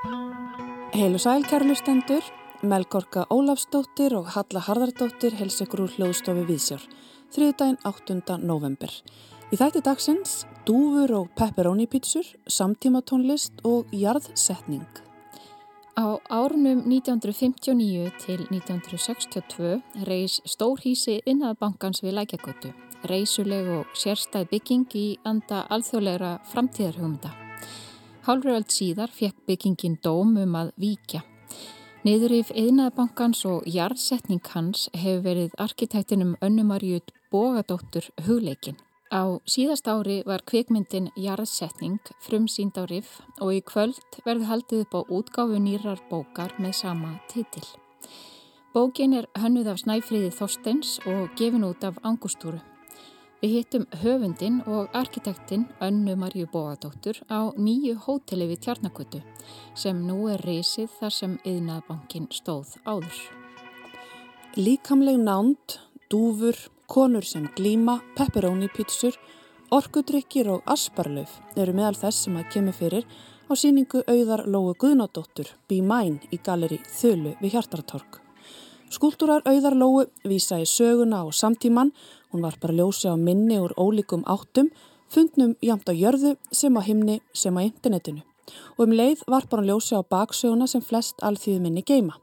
Heilu sæl kærlustendur, Melgorka Ólafsdóttir og Halla Harðardóttir hels ykkur úr hljóðstofi Vísjár, þriðdægin 8. november. Í þætti dagsins dúfur og pepperoni pítsur, samtímatónlist og jarðsetning. Á árunum 1959 til 1962 reys stórhísi innadbankans við lækjagötu, reysuleg og sérstæð bygging í anda alþjóðlegra framtíðarhugmynda. Hálfröld síðar fekk byggingin dóm um að víkja. Niðurif eðnaðabankans og jarðsetning hans hefur verið arkitektinum Önnumarjut Bogadóttur hugleikin. Á síðast ári var kvikmyndin Jarðsetning frumsýnd á RIF og í kvöld verður haldið upp á útgáfu nýrar bókar með sama titil. Bókin er hönnuð af Snæfríði Þorsteins og gefin út af Angustúru. Við hittum höfundin og arkitektinn Önnu Marju Bóadóttur á nýju hóteli við Tjarnakötu sem nú er reysið þar sem yðnaðbankin stóð áður. Líkamleg nánd, dúfur, konur sem glíma, pepperoni-pítsur, orkudrykkir og asparlauf eru meðal þess sem að kemur fyrir á síningu auðar Lóu Guðnádóttur Bí Mæn í galeri Þölu við Hjartartorg. Skúltúrar auðar Lóu vísa í söguna og samtíman Hún var bara ljósi á minni úr ólíkum áttum, fundnum jamt á jörðu sem á himni sem á internetinu og um leið var bara ljósi á baksöguna sem flest alþýðu minni geima.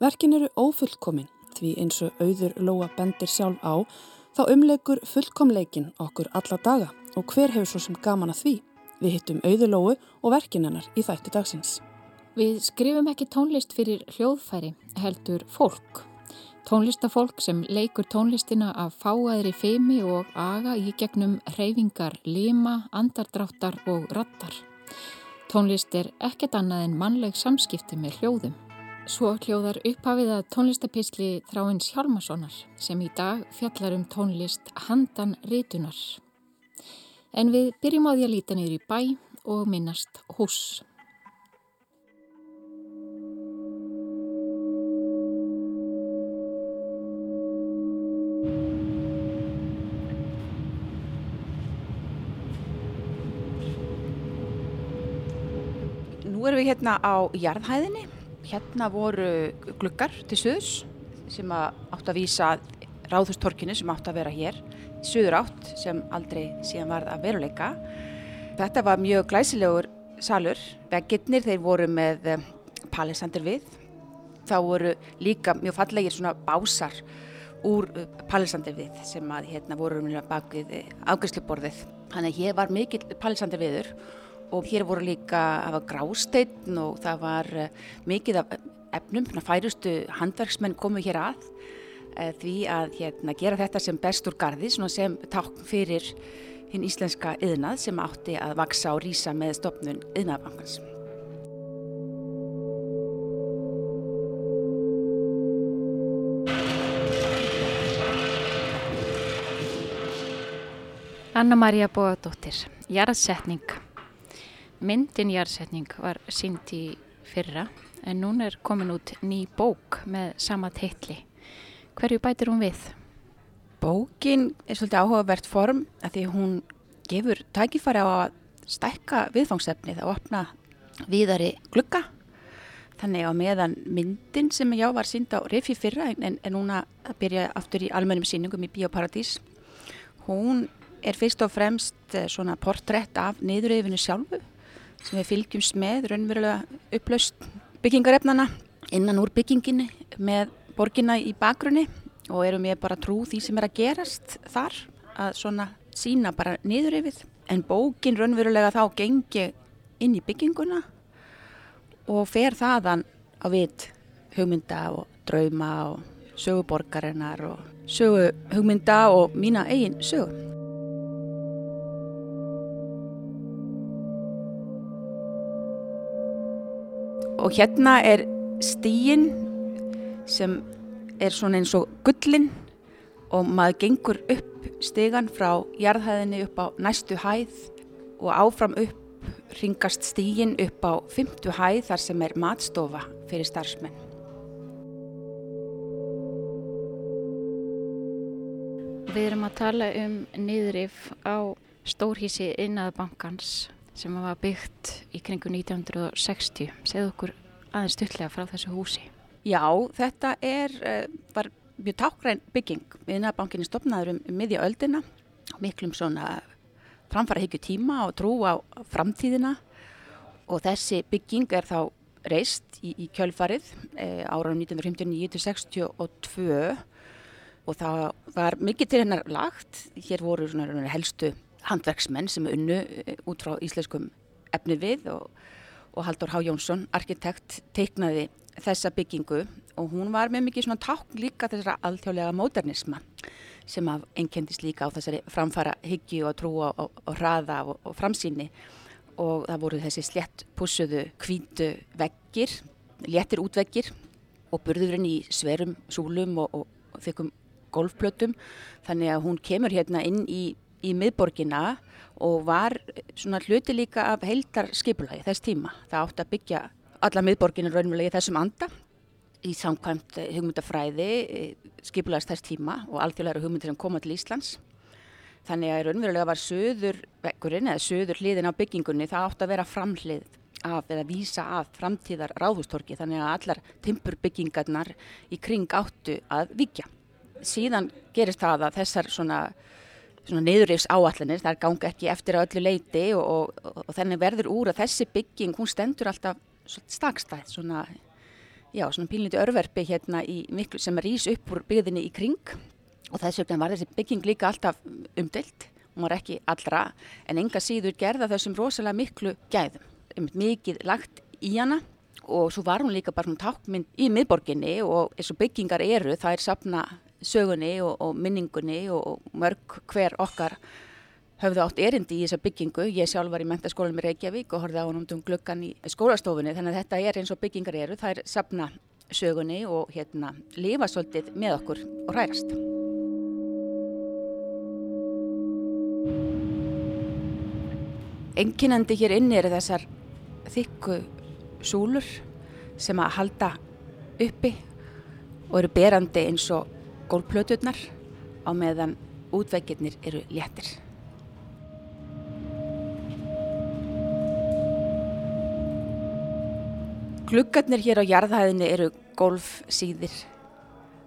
Verkin eru ófullkomin því eins og auður Lóa bendir sjálf á þá umlegur fullkomleikin okkur alla daga og hver hefur svo sem gaman að því. Við hittum auður Lóu og verkin hennar í þættu dagsins. Við skrifum ekki tónlist fyrir hljóðfæri heldur fólk Tónlistafólk sem leikur tónlistina af fáaðri feimi og aga í gegnum hreyfingar, lima, andardráttar og rattar. Tónlist er ekkert annað en mannleg samskipti með hljóðum. Svo hljóðar upphafið að tónlistapisli Þráins Hjálmarssonar sem í dag fjallar um tónlist Handan Ritunar. En við byrjum á því að líta niður í bæ og minnast hús. Við hérna á jarðhæðinni. Hérna voru glukkar til söðus sem átt að vísa ráðhustorkinu sem átt að vera hér. Söður átt sem aldrei síðan varð að veruleika. Þetta var mjög glæsilegur salur. Veggirnir þeir voru með eh, palisandir við. Þá voru líka mjög fallegir svona básar úr eh, palisandir við sem að hérna voru bak við eh, afgriðsluborðið. Þannig að hér var mikill palisandir viður og hér voru líka, það var grásteinn og það var eh, mikið af efnum, færustu handverksmenn komu hér að eh, því að hérna, gera þetta sem best úr gardi sem takk fyrir hinn íslenska yðnað sem átti að vaksa og rýsa með stopnun yðnaðbankans. Anna-Maria Bóðardóttir, Jarðsetning myndin jarðsetning var sínd í fyrra en núna er komin út ný bók með sama teitli. Hverju bætir hún við? Bókin er svolítið áhugavert form að því hún gefur tækifæri á að stækka viðfangsefnið og opna viðari glukka. Þannig á meðan myndin sem já var sínd á Rifi fyrra en er núna að byrja aftur í almennum síningum í Bíóparadís. Hún er fyrst og fremst eh, svona portrætt af niðuröfinu sjálfu sem við fylgjumst með raunverulega upplaust byggingarefnana innan úr bygginginni með borginna í bakgrunni og erum við bara trú því sem er að gerast þar að svona sína bara niður yfir en bókin raunverulega þá gengi inn í bygginguna og fer þaðan á vit hugmynda og drauma og söguborgarinnar og söguhugmynda og mína eigin sögu. Og hérna er stíin sem er svona eins og gullin og maður gengur upp stígan frá jarðhæðinni upp á næstu hæð og áfram upp ringast stígin upp á fymtu hæð þar sem er matstofa fyrir starfsmenn. Við erum að tala um niðurif á stórhísi innaðbankans sem var byggt í kringu 1960. Segð okkur aðeins styrlega frá þessu húsi. Já, þetta er, eh, var mjög tákgræn bygging. Viðnabankinni stopnaður um, um miðja öldina, miklum svona framfara higgju tíma og trú á framtíðina og þessi bygging er þá reist í, í kjölfarið e, ára 1959-62 og það var mikið til hennar lagt. Hér voru svona helstu handverksmenn sem unnu e, út frá íslenskum efni við og, og Haldur Há Jónsson, arkitekt, teiknaði þessa byggingu og hún var með mikið svona takk líka þessara alþjóðlega módernisma sem af ennkendist líka á þessari framfara hyggju og trúa og, og hraða og, og framsýni. Og það voru þessi slett pussuðu kvítu veggir, léttir útveggir og burðurinn í sverum súlum og, og þykkum golfplötum þannig að hún kemur hérna inn í, í miðborgina og var svona hluti líka af heildar skipulagi þess tíma. Það átti að byggja alla miðborginu raunverulega í þessum anda í samkvæmt hugmyndafræði eh, skipulagast þess tíma og alþjóðlega hugmyndir sem koma til Íslands. Þannig að raunverulega var söður vekkurinn eða söður hliðin á byggingunni það átt að vera framhlið af eða vísa af framtíðar ráðhústorki þannig að allar timpurbyggingarnar í kring áttu að vikja. Síðan gerist það að þessar svona, svona neyðurifs áallanir þar ganga ekki eftir að öllu leiti og, og, og þennig verður úr að þessi bygging hún stendur alltaf stakstæð svona já, svona pílniti örverfi hérna í miklu sem rýs upp úr byggðinni í kring. Og þess vegna var þessi bygging líka alltaf umdelt, hún var ekki allra en enga síður gerða þessum rosalega miklu gæðum, mikið lagt í hana og svo var hún líka bara hún tákmynd í miðborginni og eins og byggingar eru það er sapna sögunni og, og minningunni og mörg hver okkar höfðu átt erindi í þessa byggingu. Ég sjálf var í mentaskólanum í Reykjavík og horfið á hann um gluggan í skólastofunni þannig að þetta er eins og byggingar eru. Það er sapna sögunni og hérna lifa svolítið með okkur og rærast. Enginandi hér inni eru þessar þykku súlur sem að halda uppi og eru berandi eins og gólplöturnar á meðan útveikirnir eru léttir. Gluggarnir hér á jarðhæðinni eru golfsýðir.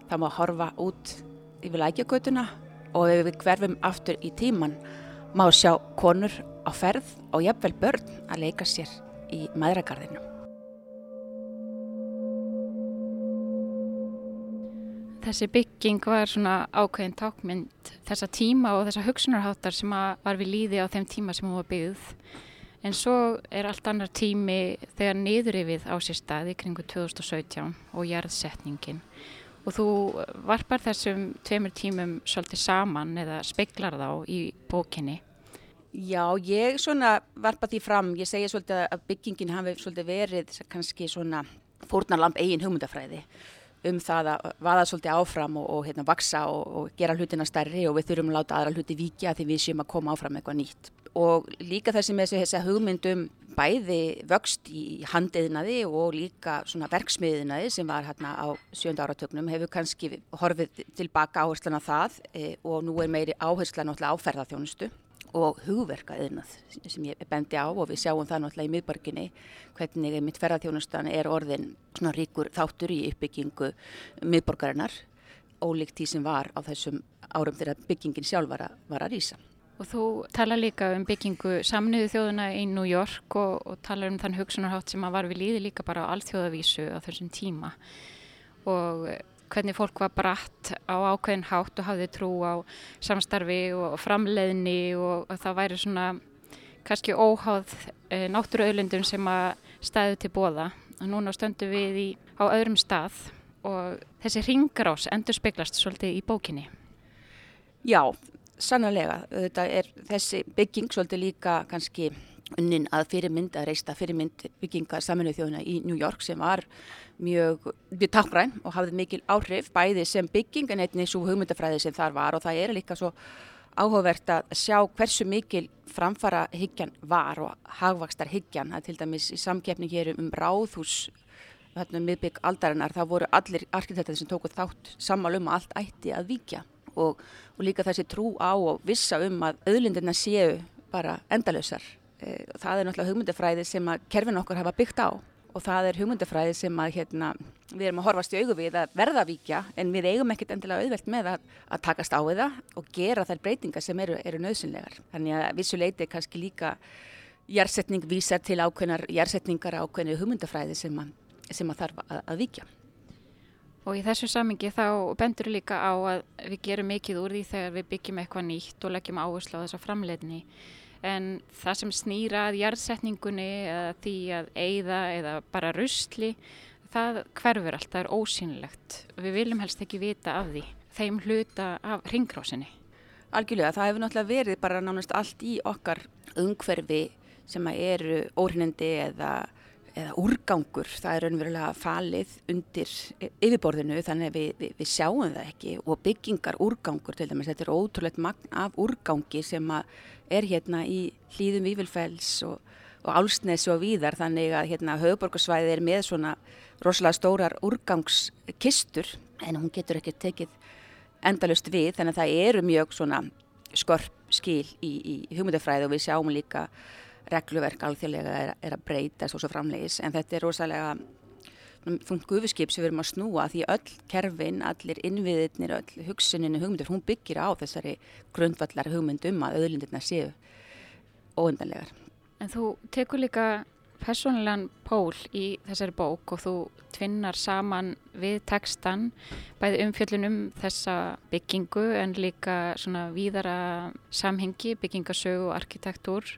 Það má horfa út yfir lækjagötuna og ef við hverfum aftur í tíman má sjá konur á ferð og jafnvel börn að leika sér í maðragarðinu. Þessi bygging var svona ákveðin tákmynd þessa tíma og þessa hugsunarháttar sem var við líði á þeim tíma sem hún var byggð. En svo er allt annar tími þegar niður yfir á sér staði kringu 2017 og jarðsetningin og þú varpar þessum tveimur tímum svolítið saman eða speiklar þá í bókinni. Já, ég svona varpa því fram, ég segja svolítið að byggingin hafi svolítið verið kannski svona fórnarlamp eigin hugmyndafræði um það að vaða svolítið áfram og, og hérna vaksa og, og gera hlutina stærri og við þurfum að láta aðra hluti vikja því við séum að koma áfram eitthvað nýtt. Og líka þessi með þessi hugmyndum bæði vöxt í handiðnaði og líka svona verksmiðinaði sem var hérna á sjönda áratögnum hefur kannski horfið tilbaka áherslan á það e, og nú er meiri áherslan á ferðarþjónustu og hugverkaðinnað sem ég bendi á og við sjáum það náttúrulega í miðborginni hvernig mitt ferðarþjónustan er orðin svona ríkur þáttur í uppbyggingu miðborgarinnar ólíkt því sem var á þessum árum þegar byggingin sjálf var að, var að rýsa. Og þú tala líka um byggingu samniðu þjóðuna í New York og, og tala um þann hugsunarhátt sem að var við líði líka bara á alþjóðavísu á þessum tíma og hvernig fólk var bratt á ákveðin hátt og hafði trú á samstarfi og framleiðni og, og það væri svona kannski óháð e, náttúruauðlundum sem að stæðu til bóða og núna stöndu við í, á öðrum stað og þessi ringarás endur speglast svolítið í bókinni. Já, sannlega, þetta er þessi bygging svolítið líka kannski unnin að fyrirmynd, að reista fyrirmynd byggingar saminuð þjóðuna í New York sem var mjög, takkræn og hafði mikil áhrif bæði sem bygging en einnig svo hugmyndafræði sem þar var. Og það er líka svo áhugavert að sjá hversu mikil framfara hyggjan var og hagvakstar hyggjan, að til dæmis í samkeppning hér um ráðhús hérna um miðbygg aldarinnar, það voru allir arkitektur sem tóku þátt samalum að allt ætti að vikja og, og líka þessi trú á og vissa um að auðlindirna séu bara endalösar e, það er náttúrulega hugmyndafræði sem að kerfin okkar hafa byggt á og það er hugmyndafræði sem að hérna, við erum að horfast í augu við að verða vikja en við eigum ekkert endilega auðvelt með að, að takast á við það og gera þær breytingar sem eru, eru nöðsynlegar. Þannig að vissuleiti kannski líka jærsetning vísar til ákveðnar jærsetningar ákveðni hugmyndafræði sem að, sem að þarf að, að vikja. Og í þessu samingi þá bendur líka á að við gerum mikið úr því þegar við byggjum eitthvað nýtt og leggjum áherslu á þessa framleidni. En það sem snýra að jærsetningunni eða því að eigða eða bara rusli, það hverfur allt, það er ósynlegt. Við viljum helst ekki vita af því, þeim hluta af ringrásinni. Algjörlega, það hefur náttúrulega verið bara nánast allt í okkar umhverfi sem eru óhreinandi eða, eða úrgangur. Það er raunverulega falið undir yfirborðinu þannig að við, við, við sjáum það ekki og byggingar úrgangur til dæmis. Þetta er ótrúlegt magn af úrgangi sem er hérna í hlýðum Vívilfells og, og Álsnesi og víðar þannig að hérna höfuborgarsvæði er með svona rosalega stórar úrgangskistur en hún getur ekki tekið endalust við þannig að það eru mjög svona skorp skil í, í hugmyndafræði og við sjáum líka regluverk alþjóðlega er, er að breytast og svo framlegis en þetta er rosalega þungt gufiskip sem við erum að snúa því öll kerfin, allir innviðirnir, öll hugsuninu hugmyndur, hún byggir á þessari grundvallar hugmyndum að öðlindirna séu óundanlegar. En þú tekur líka personlegan pól í þessari bók og þú tvinnar saman við tekstan bæði umfjöllunum þessa byggingu en líka svona víðara samhengi, byggingasögu og arkitektúr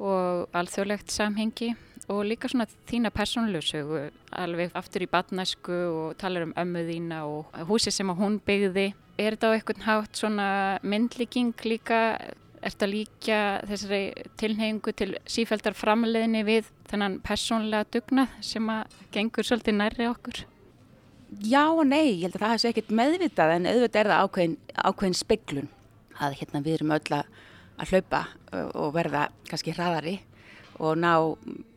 og alþjóðlegt samhengi og líka svona þína persónlösögu alveg aftur í batnæsku og talar um ömmu þína og húsi sem að hún byggði. Er þetta á eitthvað hátt svona myndlíking líka? Er þetta líka þessari tilhengu til sífældar framleiðinni við þennan persónlega dugnað sem að gengur svolítið nærri okkur? Já og nei, ég held að það hefði ekkert meðvitað en auðvitað er það ákveðin, ákveðin speglun að hérna við erum öll að hlaupa og verða kannski hraðari og ná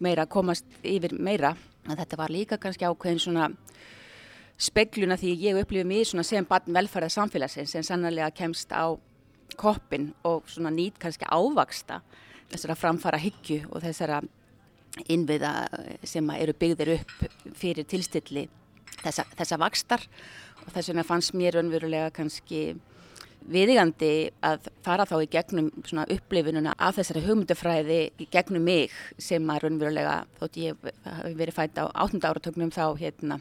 meira, komast yfir meira. En þetta var líka kannski ákveðin svona spegluna því ég upplifið mér svona sem barn velferða samfélagsins en sannlega kemst á koppin og svona nýtt kannski ávaksta þessara framfara hyggju og þessara innviða sem eru byggðir upp fyrir tilstilli þessa, þessa vakstar og þess vegna fannst mér önverulega kannski viðigandi að fara þá í gegnum upplifinuna af þessari hugmyndafræði í gegnum mig sem að raunverulega, þótt ég hef verið fætt á áttunda áratögnum þá hérna,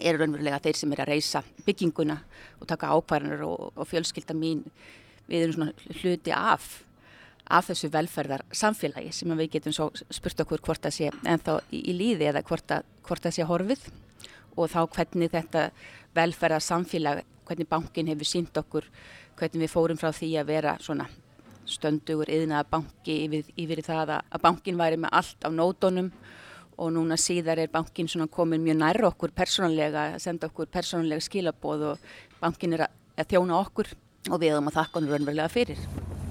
er raunverulega þeir sem er að reysa bygginguna og taka ákvarðanur og, og fjölskylda mín. Við erum svona hluti af af þessu velferðar samfélagi sem við getum svo spurt okkur hvort það sé ennþá í, í líði eða hvort það sé horfið. Og þá hvernig þetta velferðar samfélag, hvernig bankin hefur sínt okkur hvernig við fórum frá því að vera svona stöndugur yðnaða banki yfir, yfir það að bankin væri með allt á nótonum og núna síðar er bankin komin mjög nærra okkur persónulega, að senda okkur persónulega skilaboð og bankin er að, að þjóna okkur og við höfum að þakka hann raunverulega fyrir.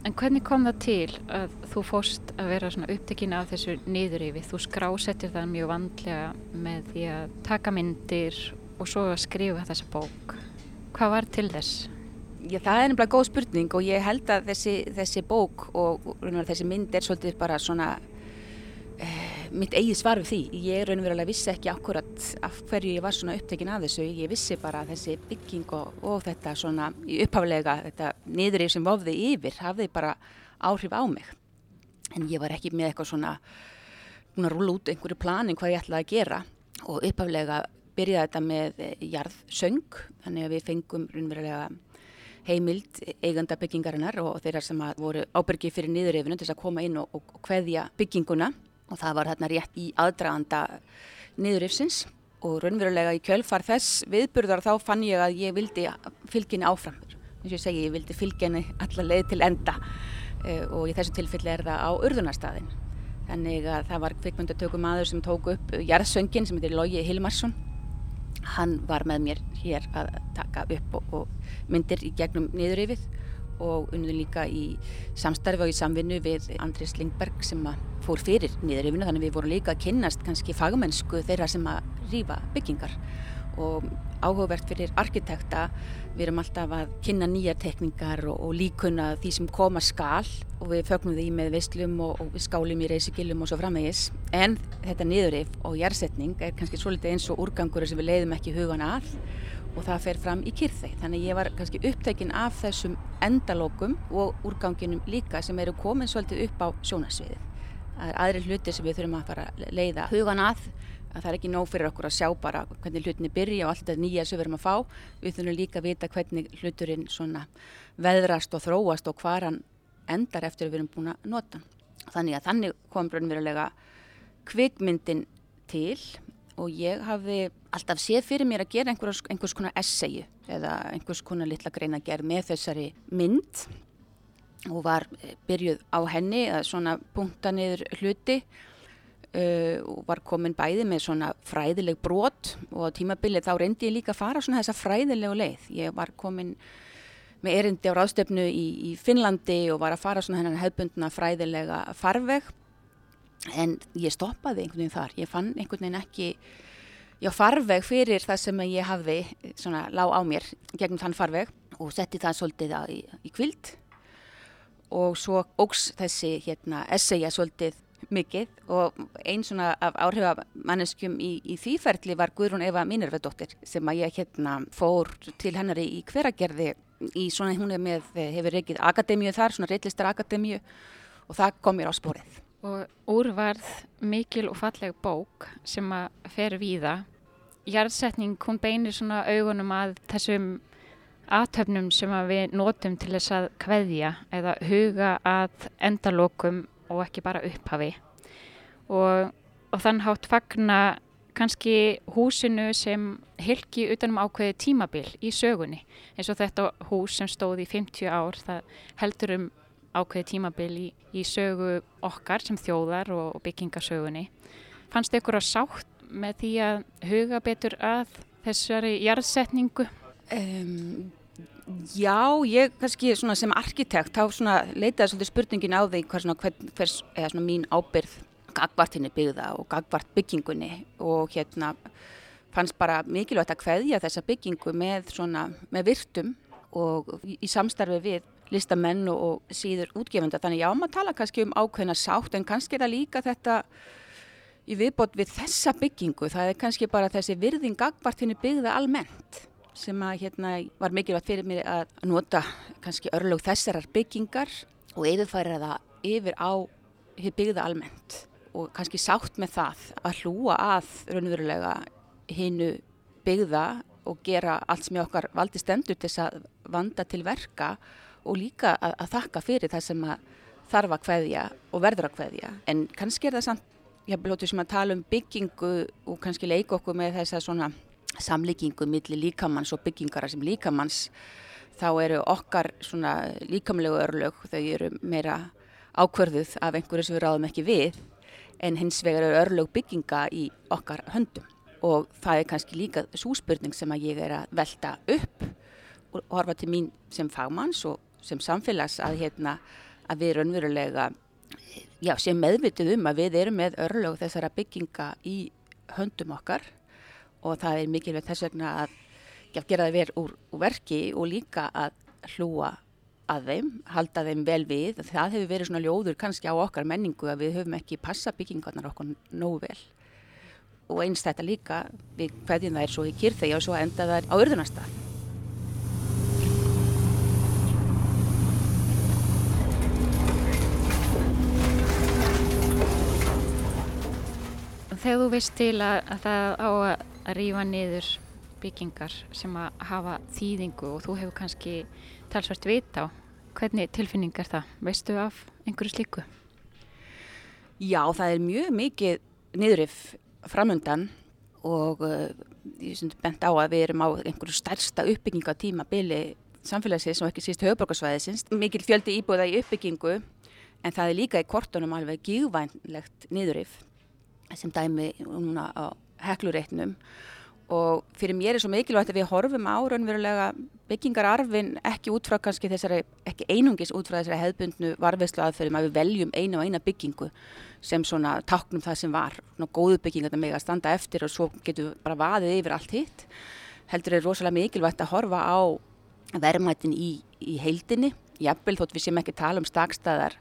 En hvernig kom það til að þú fóst að vera upptekinn af þessu niðurrifi? Þú skrásettir það mjög vandlega með því að taka myndir og svo að skrifa þessa bók. Hvað var til þess? Já, það er nefnilega góð spurning og ég held að þessi, þessi bók og, og þessi mynd er svolítið bara svona mitt eigið svar við því. Ég raunverulega vissi ekki akkurat af hverju ég var svona upptekinn af þessu. Ég vissi bara þessi bygging og, og þetta svona upphaflega, þetta niðurrið sem vofði yfir, hafði bara áhrif á mig. En ég var ekki með eitthvað svona, búin að rúla út einhverju planing hvað ég ætlaði að gera og upphaflega byrjaði þetta með jarðsöng, þannig að við fengum raunverulega heimild eiganda byggingarinnar og þeirra sem voru ábyrgið fyrir niðurrifinu til að koma inn og, og, og hveðja bygginguna og það var hérna rétt í aðdraganda niðurifsins og raunverulega í kjölfar þess viðburðar þá fann ég að ég vildi fylginni áfram. Eins og ég segi, ég vildi fylginni alla leið til enda. Uh, og í þessu tilfelli er það á urðunarstaðin þannig að það var kvikmyndatökum aður sem tók upp jarðsöngin sem heitir Lógi Hilmarsson. Hann var með mér hér að taka upp og, og myndir í gegnum niðurifið og unnum líka í samstarfi og í samvinnu við Andris Lingberg sem fór fyrir nýðurifinu þannig við vorum líka að kynnast kannski fagmennsku þeirra sem að rýfa byggingar. Og áhugavert fyrir arkitekta við erum alltaf að kynna nýjar tekningar og, og líkunna því sem koma skal. Og við fögnum því með visslum og, og skálum í reysigilum og svo framvegis. En þetta niðurif og jærsetning er kannski svolítið eins og úrgangur sem við leiðum ekki hugan að og það fer fram í kyrþeg þannig ég var kannski upptekinn af þessum endalókum og úrganginum líka sem eru komin svolítið upp á sjónasviðið það er aðri hluti sem við þurfum að fara að leiða hugan að. Að það er ekki nóg fyrir okkur að sjá bara hvernig hlutinni byrja og allt þetta nýja sem við erum að fá. Við þurfum líka að vita hvernig hluturinn svona veðrast og þróast og hvað hann endar eftir að við erum búin að nota þannig að þannig kom brunverulega kvikmyndin til og ég hafði alltaf séð fyrir mér að gera einhvers, einhvers konar essayu eða einhvers konar litla greina gerð með þessari mynd. Og var byrjuð á henni að svona punkta niður hluti Uh, og var komin bæði með svona fræðileg brot. Og á tímabilið þá reyndi ég líka að fara svona þessa fræðilegu leið. Ég var komin með erindi á ráðstöfnu í, í Finnlandi og var að fara svona hennan hefbundna fræðilega farveg en ég stoppaði einhvern veginn þar ég fann einhvern veginn ekki já farveg fyrir það sem ég hafði svona lág á mér gegnum þann farveg og setti það svolítið í, í kvild og svo ógs þessi hérna essaya svolítið mikið og einn svona af áhrifamanneskjum í, í þýferðli var Guðrún Eva Mínervedóttir sem að ég hérna fór til hennar í hveragerði í svona hún hefur reykið akademíu þar, svona reillistar akademíu og það kom mér á spórið. Og úrvarð mikil og falleg bók sem að fer víða. Jærðsetning, hún beinir svona augunum að þessum aðtöfnum sem að við notum til þess að kveðja eða huga að endalokum og ekki bara upphafi og, og þann hátt fagna kannski húsinu sem hilki utanum ákveði tímabil í sögunni eins og þetta hús sem stóði í 50 ár það heldur um ákveði tímabil í, í sögu okkar sem þjóðar og, og byggingasögunni fannst ykkur að sátt með því að huga betur að þessari jarðsetningu? Um, Já, ég kannski sem arkitekt þá leitaði svolítið spurningin á því hvers, hvers, eða mín ábyrð gagvartinni byggða og gagvart byggingunni og hérna fannst bara mikilvægt að hveðja þessa byggingu með, svona, með virtum og í samstarfi við listamenn og síður útgefenda. Þannig já, maður tala kannski um ákveðna sátt en kannski er það líka þetta í viðbót við þessa byggingu. Það er kannski bara þessi virðing gagvartinni byggða almennt sem að hérna var mikilvægt fyrir mér að nota kannski örlög þessarar byggingar og yfirfæra það yfir á byggða almennt og kannski sátt með það að hlúa að raunverulega hinnu byggða og gera allt sem ég okkar valdi stendur til þess að vanda til verka og líka að, að þakka fyrir það sem að þarf að hveðja og verður að hveðja en kannski er það samt, ég blótið sem að tala um byggingu og kannski leika okkur með þess að svona samlíkingu millir líkamanns og byggingara sem líkamanns þá eru okkar svona líkamlegu örlög þau eru meira ákverðuð af einhverju sem við ráðum ekki við en hins vegar eru örlög bygginga í okkar höndum. Og það er kannski líka svo spurning sem að ég er að velta upp og horfa til mín sem fagmanns og sem samfélags að, hérna, að við raunverulega já, sem meðvitið um að við erum með örlög þessara bygginga í höndum okkar og það er mikilvægt þess vegna að gera það verið úr, úr verki og líka að hlúa að þeim, halda þeim vel við. Það hefur verið svona ljóður kannski á okkar menningu að við höfum ekki passa byggingarnar okkur nógu vel. Og eins þetta líka við hverjum það er svo í kýrþegi og svo enda það á örðunarstað Þegar þú veist til að, að það á að rýfa niður byggingar sem að hafa þýðingu og þú hefur kannski talsvært vita á hvernig tilfinningar það, veistu af einhverju slíku? Já, það er mjög mikið niðurif framöndan og uh, ég er bent á að við erum á einhverju stærsta uppbygginga tímabili samfélagsins og ekki síst höfuborgarsvæðisins. Mikil fjöldi íbúða í uppbyggingu en það er líka í kortunum alveg gígvænlegt niðurif sem dæmi núna á heklureitnum. Og fyrir mér er svo mikilvægt að við horfum á raunverulega byggingararfin ekki út frá kannski þessari, ekki einungis út frá þessari hefðbundnu varfiðslu aðferðum að við veljum eina og eina byggingu sem svona taknum það sem var, svona góðu byggingar með að standa eftir og svo getum við bara vaðið yfir allt hitt. Heldur er rosalega mikilvægt að horfa á verðmættin í, í heildinni, jafnvel þótt við sem ekki tala um stakstaðar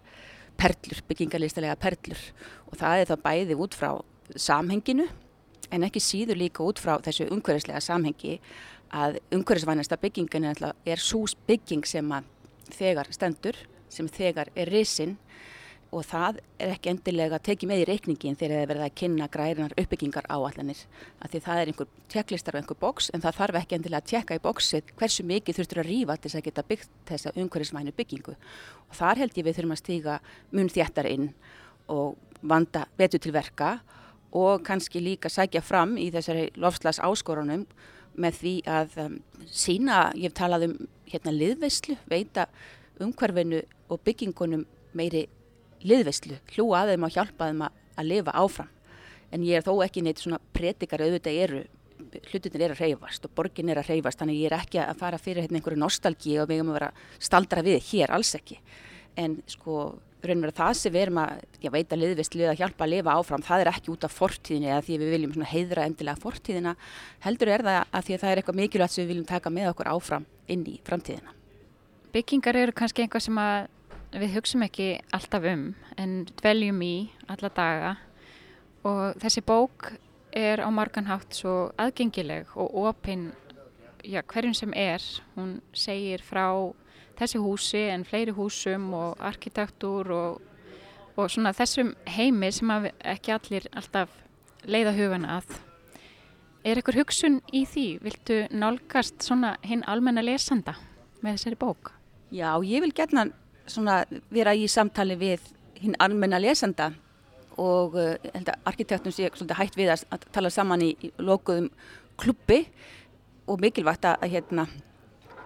perlur, byggingarlistalega perlur. Og það er þá bæði út frá samhenginu en ekki síður líka út frá þessu umhverfislega samhengi að umhverfisvænasta byggingin er sús bygging sem að þegar stendur, sem þegar er risinn og það er ekki endilega tekið með í reikningin þegar það er verið að kynna grærinar uppbyggingar áallanir af því það er einhver tjekklistar og einhver bóks en það þarf ekki endilega að tjekka í bóksið hversu mikið þurftur að rýfa til þess að geta byggt þessa umhverfismænu byggingu. Og þar held ég við þurfum að stíga mun þjættar inn og vanda betur til verka og kannski líka sækja fram í þessari lofslags áskorunum með því að um, sína, ég hef talað um hérna liðveislu, veita umhverfinu og byggingunum meiri liðveislu, hlúa að þeim og hjálpa þeim að, lifa áfram. En ég er þó ekki neitt svona predikar auðvitað eru, hlutinir er að reyfast og borgin er að reyfast, þannig ég er ekki að fara fyrir hérna einhverju nostalgi og við erum að vera staldra við hér, alls ekki. En sko, raun og vera það sem við erum að, ég veit að liðveislu að hjálpa að lifa áfram, það er ekki út af fortíðinni eða því við viljum heiðra endilega fortíðina, heldur er það að því að það er eitthvað mikilvægt sem við viljum taka með okkur áfram inn í framtíðina. Byggingar eru kannski einhvað sem að við hugsaum ekki alltaf um en dveljum í alla daga og þessi bók er á marganhátt svo aðgengileg og opinn hverjum sem er. Hún segir frá þessi húsi en fleiri húsum og arkitektúr og, og svona þessum heimi sem ekki allir alltaf leiða hugan að. Er eitthvað hugsun í því? Viltu nálgast svona hinn almenna lesanda með þessari bók? Já, ég vil gerna svona vera í samtali við hinn almenna lesenda og uh, arkitektum sé hægt við að, að tala saman í, í lokuðum klubbi og mikilvægt að, að hérna,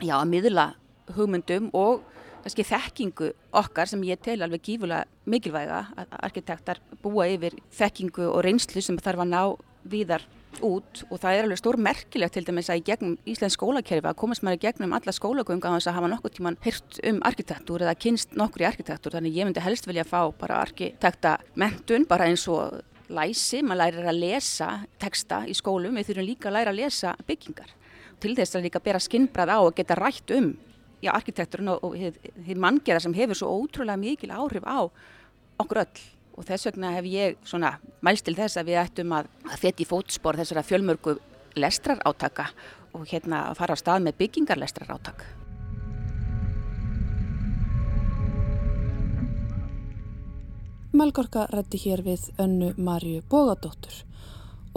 já, að miðla hugmyndum og kannski þekkingu okkar sem ég tel alveg gífulega mikilvæga að arkitektar búa yfir þekkingu og reynslu sem þarf að ná víðar út og það er alveg stór merkilegt til dæmis að í gegnum Íslands skólakerfi að komast maður í gegnum alla skólagönga á þess að hafa nokkur tíman hyrt um arkitektúr eða kynst nokkur í arkitektúr þannig ég myndi helst vilja fá bara arkitekta mentun bara eins og læsi, maður lærir að lesa teksta í skólum, við þurfum líka að læra að lesa byggingar. Til þess að líka bera skinnbrað á og geta rætt um já, arkitekturinn og, og því manngjara sem hefur svo ótrúlega mikil áhrif á okkur öll og þess vegna hef ég svona mælst til þess að við ættum að, þetta í fótspor þessara fjölmörgu lestrar átaka og hérna að fara á stað með byggingar lestrar átak. Melgorka rætti hér við önnu Marju Bógadóttur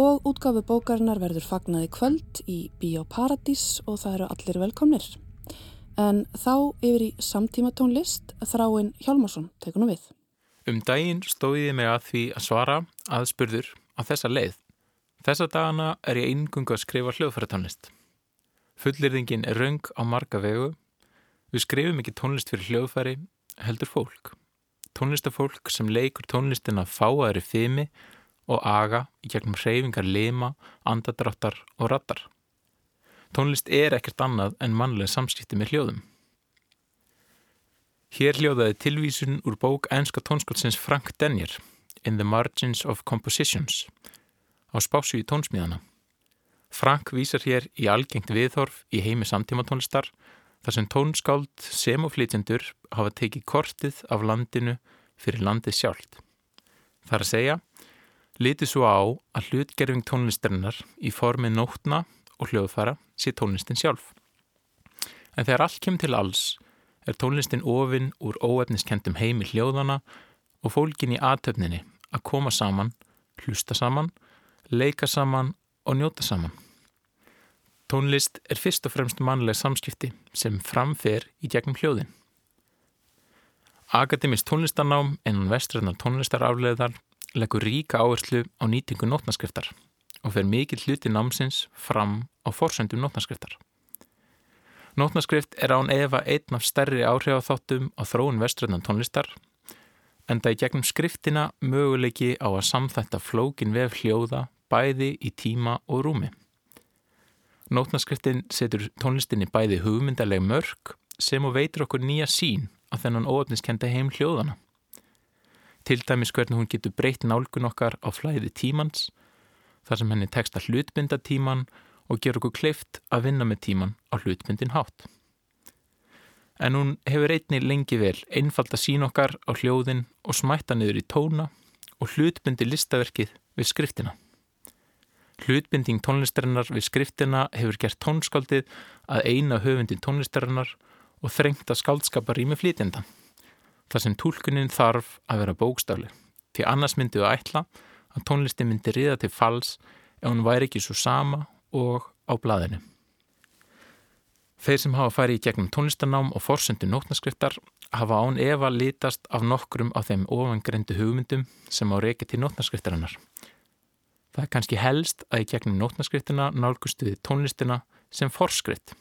og útgafu bókarinnar verður fagnaði kvöld í Bíóparadís og það eru allir velkomnir. En þá yfir í samtíma tónlist þráinn Hjálmarsson tekunum við. Um daginn stóði ég mig að því að svara aðspurður á þessa leið. Þessa dagana er ég eingungu að skrifa hljóðfæratónlist. Fullirðingin er raung á marga vegu. Við skrifum ekki tónlist fyrir hljóðfæri, heldur fólk. Tónlistafólk sem leikur tónlistina fáaðri fimi og aga í gegnum hreyfingar lima, andadráttar og rattar. Tónlist er ekkert annað en mannlega samskipti með hljóðum. Hér hljóðaði tilvísun úr bók ænska tónskóldsins Frank Denjer In the Margins of Compositions á spásu í tónsmíðana. Frank vísar hér í algengt viðhorf í heimi samtíma tónlistar þar sem tónskáld sem og flytjendur hafa tekið kortið af landinu fyrir landið sjálft. Það er að segja, litið svo á að hlutgerfing tónlistarinnar í formi nótna og hljóðfæra sé tónlistin sjálf. En þegar allt kemur til alls er tónlistin ofinn úr óefniskendum heimi hljóðana og fólkin í aðtöfninni að koma saman, hlusta saman, leika saman og njóta saman. Tónlist er fyrst og fremst mannleg samskipti sem framfer í gegnum hljóðin. Akademist tónlistarnám innan vestræðnar tónlistarafleðar leggur ríka áherslu á nýtingu nótnaskriftar og fer mikill hluti námsins fram á forsöndum nótnaskriftar. Nótnaskrift er án efa einn af stærri áhrifatháttum á þróun veströðnan tónlistar en það í gegnum skriftina möguleiki á að samþætta flókin vef hljóða bæði í tíma og rúmi. Nótnaskriftin setur tónlistinni bæði hugmyndaleg mörg sem og veitur okkur nýja sín að þennan óöfniskenda heim hljóðana. Til dæmis hvernig hún getur breytt nálgun okkar á flæði tímans, þar sem henni tekst að hlutbynda tíman og ger okkur kleift að vinna með tíman á hlutbundin hátt. En hún hefur einni lengi vel einfalda sín okkar á hljóðin og smætta niður í tóna og hlutbundi listaverkið við skriftina. Hlutbinding tónlistarinnar við skriftina hefur gert tónskaldið að eina höfundin tónlistarinnar og þrengt að skaldskapa rými flytjenda. Það sem tólkunin þarf að vera bókstafli, því annars myndi við ætla að tónlisti myndi riða til fals ef hún væri ekki svo sama og á blaðinu. Þeir sem hafa farið í gegnum tónlistanám og forsendu nótnaskriftar hafa án Eva litast af nokkrum af þeim ofangreindu hugmyndum sem á reiki til nótnaskriftarinnar. Það er kannski helst að í gegnum nótnaskriftina nálgustuði tónlistina sem forskrift.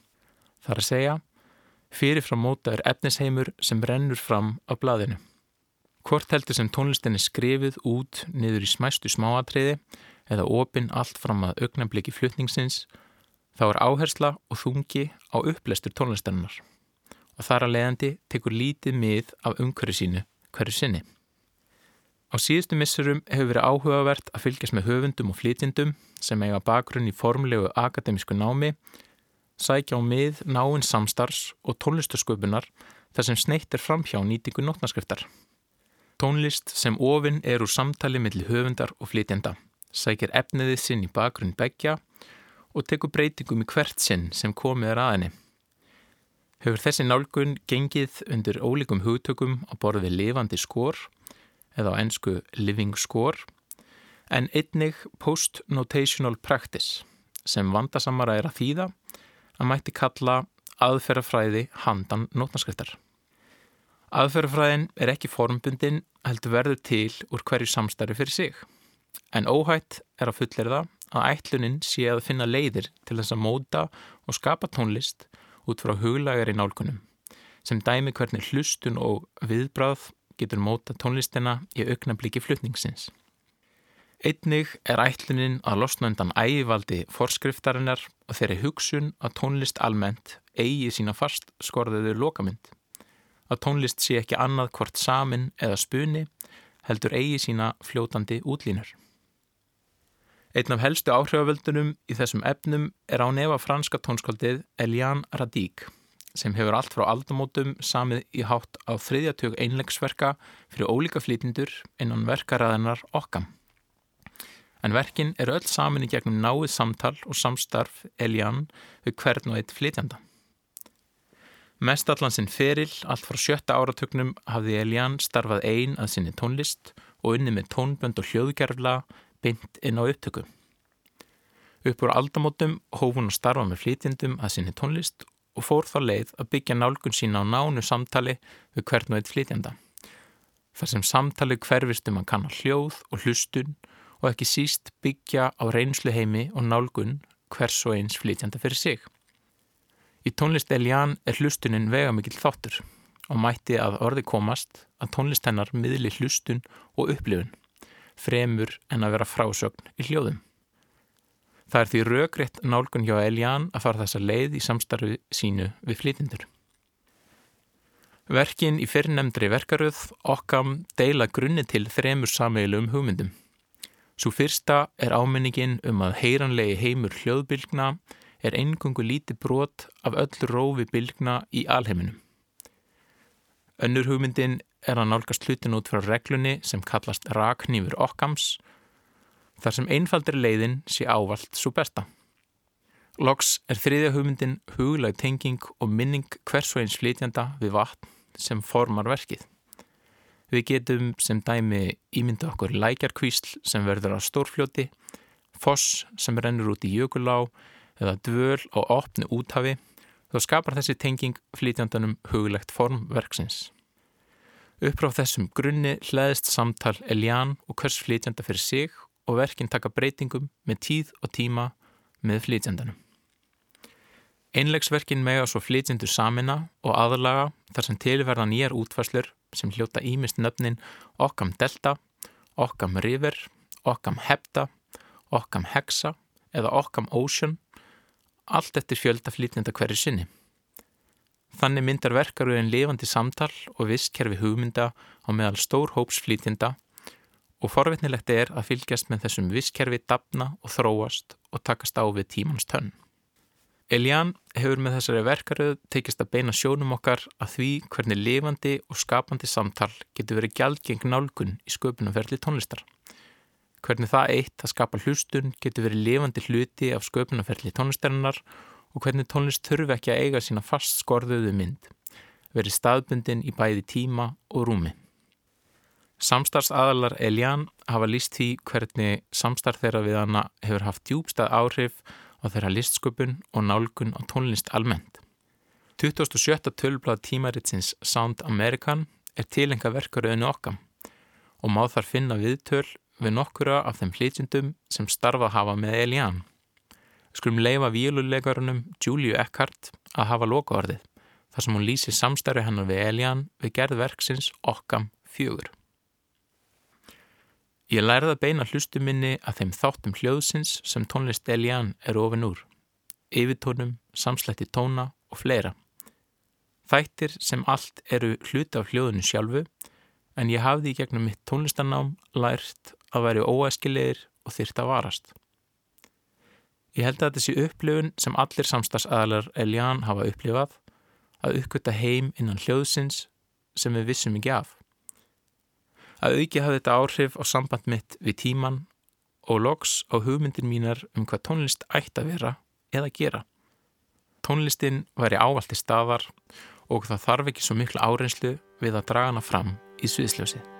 Það er að segja, fyrirfram móta er efnisheimur sem rennur fram á blaðinu. Hvort heldur sem tónlistin er skrifið út niður í smæstu smáatriði eða opinn allt fram að augnabliki flutningsins Þá er áhersla og þungi á upplestur tónlistarinnar og þar að leiðandi tekur lítið mið af umhverju sínu hverju sinni. Á síðustu missurum hefur verið áhugavert að fylgjast með höfundum og flytjendum sem eiga bakgrunn í formlegu akademísku námi, sækja á mið náinn samstars og tónlistasköpunar þar sem sneitt er framhjá nýtingu nótnaskriftar. Tónlist sem ofinn er úr samtali millir höfundar og flytjenda, sækir efniðið sinn í bakgrunn begja og tekur breytingum í hvert sinn sem komið er aðinni. Hefur þessi nálgun gengið undir ólíkum hugtökum á borði lifandi skor eða á ennsku living score en einnig post-notational practice sem vandasamara er að þýða að mætti kalla aðferðafræði handan nótnaskriftar. Aðferðafræðin er ekki formbundin heldur verður til úr hverju samstarfi fyrir sig en óhætt er að fullera það að ætlunin sé að finna leiðir til þess að móta og skapa tónlist út frá huglagar í nálkunum sem dæmi hvernig hlustun og viðbráð getur móta tónlistina í auknabliki flutningsins. Einnig er ætlunin að losna undan ægivaldi forskriftarinnar og þeirri hugsun að tónlist almennt eigi sína fast skorðuðu lokamynd. Að tónlist sé ekki annað hvort samin eða spuni heldur eigi sína fljótandi útlínur. Einn af helstu áhrifavöldunum í þessum efnum er á nefa franska tónskaldið Eliane Radík sem hefur allt frá aldamótum samið í hátt á þriðjatög einlegsverka fyrir ólíka flýtindur innan verkaræðinar okkam. En verkin eru öll samin í gegnum náið samtal og samstarf Eliane við hvern og eitt flýtjanda. Mest allan sinn feril, allt frá sjötta áratögnum, hafði Eliane starfað einn að sinni tónlist og unni með tónbönd og hljóðgerfla beint inn á upptöku. Upp úr aldamótum hóf hún að starfa með flytjendum að sinni tónlist og fór þá leið að byggja nálgun sína á nánu samtali við hvern og eitt flytjenda. Þar sem samtali hverfist um að kanna hljóð og hlustun og ekki síst byggja á reynslu heimi og nálgun hvers og eins flytjenda fyrir sig. Í tónlist Elian er hlustunin vega mikill þáttur og mætti að orði komast að tónlist hennar miðli hlustun og upplifun fremur en að vera frásögn í hljóðum. Það er því röggriðt nálgun hjá Elian að fara þessa leið í samstarfi sínu við flytindur. Verkin í fyrirnemndri verkaröð okkam deila grunni til þremur sameilum hugmyndum. Svo fyrsta er áminningin um að heyranlegi heimur hljóðbylgna er engungu líti brot af öll rófi bylgna í alheiminum. Önnur hugmyndin er að nálgast hlutin út frá reglunni sem kallast raknýfur okkams, þar sem einfaldir leiðin sé ávalt svo besta. Loks er þriðja hugmyndin huglag tenging og minning hvers og eins flytjanda við vatn sem formar verkið. Við getum sem dæmi ímynda okkur lækjarkvísl sem verður á stórfljóti, foss sem rennur út í jökulá eða dvöl og opni úthafi, þá skapar þessi tenging flytjandanum huglegt formverksins. Uppráð þessum grunni hlæðist samtal Elian og hvers flytjanda fyrir sig og verkinn taka breytingum með tíð og tíma með flytjandanum. Einlegsverkin mega svo flytjendur samina og aðlaga þar sem tilverða nýjar útvarslur sem hljóta ímist nöfnin okkam delta, okkam river, okkam hepta, okkam hexa eða okkam ocean allt eftir fjölda flýtnenda hverju sinni. Þannig myndar verkaröðin lifandi samtal og visskerfi hugmynda á meðal stór hóps flýtinda og forvitnilegt er að fylgjast með þessum visskerfi dapna og þróast og takast á við tímans tönn. Elian hefur með þessari verkaröð tekist að beina sjónum okkar að því hvernig lifandi og skapandi samtal getur verið gjaldgeng nálgun í sköpunumferðli tónlistar. Hvernig það eitt að skapa hlustun getur verið lifandi hluti af sköpunumferðli tónlistarinnar og hvernig tónlist þurfi ekki að eiga sína fast skorðuðu mynd, verið staðbundin í bæði tíma og rúmi. Samstarfsaðalar Elian hafa líst því hvernig samstarf þeirra við hana hefur haft djúbstað áhrif á þeirra listsköpun og nálgun á tónlist almennt. 2007. tölblad tímaritsins Sound American er tilenga verkaröðinu okkam og má þar finna viðtöl við nokkura af þeim hlýtjundum sem starfa hafa með Elian. Skulum leifa víluleikarunum Júliu Eckhart að hafa lokaorðið þar sem hún lýsi samstæru hennar við Elian við gerðverksins okkam fjögur. Ég lærði að beina hlustu minni að þeim þáttum hljóðsins sem tónlist Elian er ofin úr, yfirtónum, samslætti tóna og fleira. Þættir sem allt eru hluti af hljóðinu sjálfu en ég hafði í gegnum mitt tónlistarnám lært að væri óæskilegir og þyrta varast. Ég held að þetta sé upplifun sem allir samstagsæðalar Elian hafa upplifað að uppgötta heim innan hljóðsins sem við vissum ekki af. Að auki hafði þetta áhrif á samband mitt við tíman og loks á hugmyndir mínar um hvað tónlist ætti að vera eða gera. Tónlistin væri ávallt í staðar og það þarf ekki svo miklu áreinslu við að draga hana fram í sviðsljósið.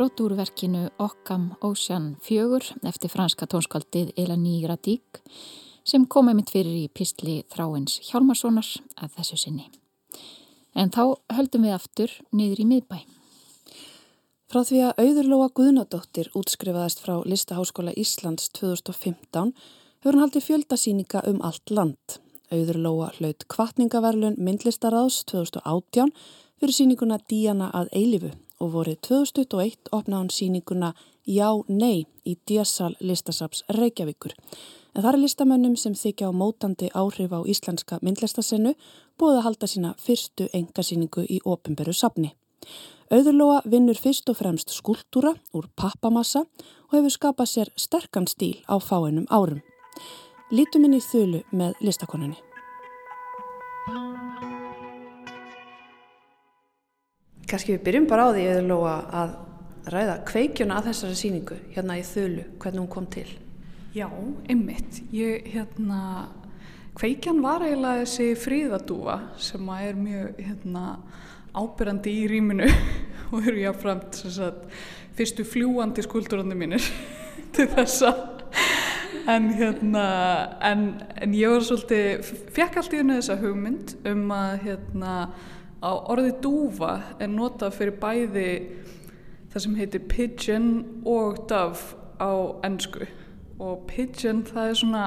Brot úr verkinu Occam Ocean 4 eftir franska tónskaldið Elani Radík sem kom einmitt fyrir í pistli Þráins Hjálmarssonar að þessu sinni. En þá höldum við aftur niður í miðbæ. Frá því að auðurlóa Guðnadóttir útskrifaðist frá Listaháskóla Íslands 2015 hefur hann haldið fjöldasýninga um allt land. Auðurlóa hlaut kvartningaverlun myndlistaráðs 2018 fyrir sýninguna Díana að eilifu og vorið 2021 opnaði hann síninguna Já, Nei í Díasal listasaps Reykjavíkur. En það er listamönnum sem þykja á mótandi áhrif á íslenska myndlistasennu búið að halda sína fyrstu engasíningu í ofinberu sapni. Auðurlóa vinnur fyrst og fremst skúltúra úr pappamassa og hefur skapað sér sterkan stíl á fáinum árum. Lítum inn í þölu með listakonunni. Kanski við byrjum bara á því Auðurlóa að ræða kveikjuna að þessari síningu hérna í þölu, hvernig hún kom til. Já, einmitt. Ég, hérna, kveikjan var eiginlega þessi fríðadúfa sem er mjög, hérna, ábyrrandi í rýminu og eru jáfnframt, sem sagt, fyrstu fljúandi skuldurandi mínir til þessa. En hérna, en, en ég var svolítið, fekk allt í hennu þessa hugmynd um að, hérna, á orði dúfa er notað fyrir bæði það sem heitir pigeon og dove á ennsku og pigeon það er svona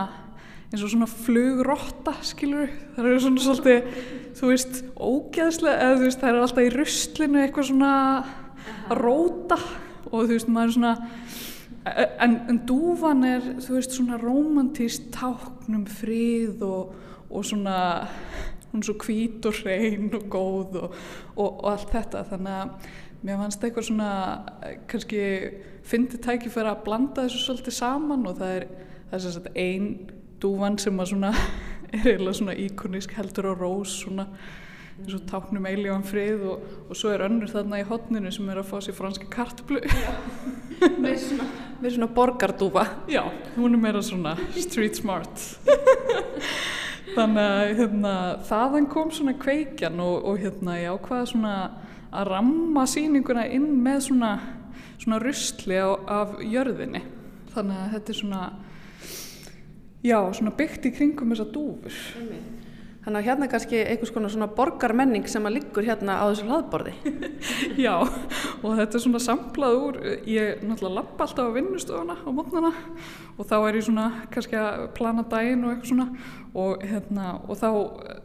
eins og svona flugrotta skilur það eru svona svolítið þú veist ógeðslega eða þú veist það er alltaf í russlinu eitthvað svona að róta. Og þú veist maður er svona en, en dúfan er þú veist svona romantíst táknum frið og, og svona hún er svo hvít og hrein og góð og, og, og allt þetta. Þannig að mér fannst eitthvað svona kannski fyndi tækifæra að blanda þessu svolítið saman og það er, það er einn dúvan sem að svona er eiginlega svona íkonísk heldur á rós svona eins og táknum eilíðan frið og, og svo er önnur þarna í hotninu sem er að fá sér franski kartblu með svona, svona borgardúfa. Já, hún er meira svona street smart þannig að hérna, þaðan kom svona kveikjan og, og hérna ég ákvaða svona að ramma sýninguna inn með svona, svona rusli á, af jörðinni. Þannig að þetta er svona já, svona byggt í kringum þessa dúfur Þannig að hérna er kannski einhvers konar svona borgarmenning sem að liggur hérna á þessu hlaðborði. Já, og þetta er svona samplað úr, ég náttúrulega lappa alltaf á vinnustofuna á mótnana og þá er ég svona kannski að plana daginn og eitthvað svona og, hérna, og þá,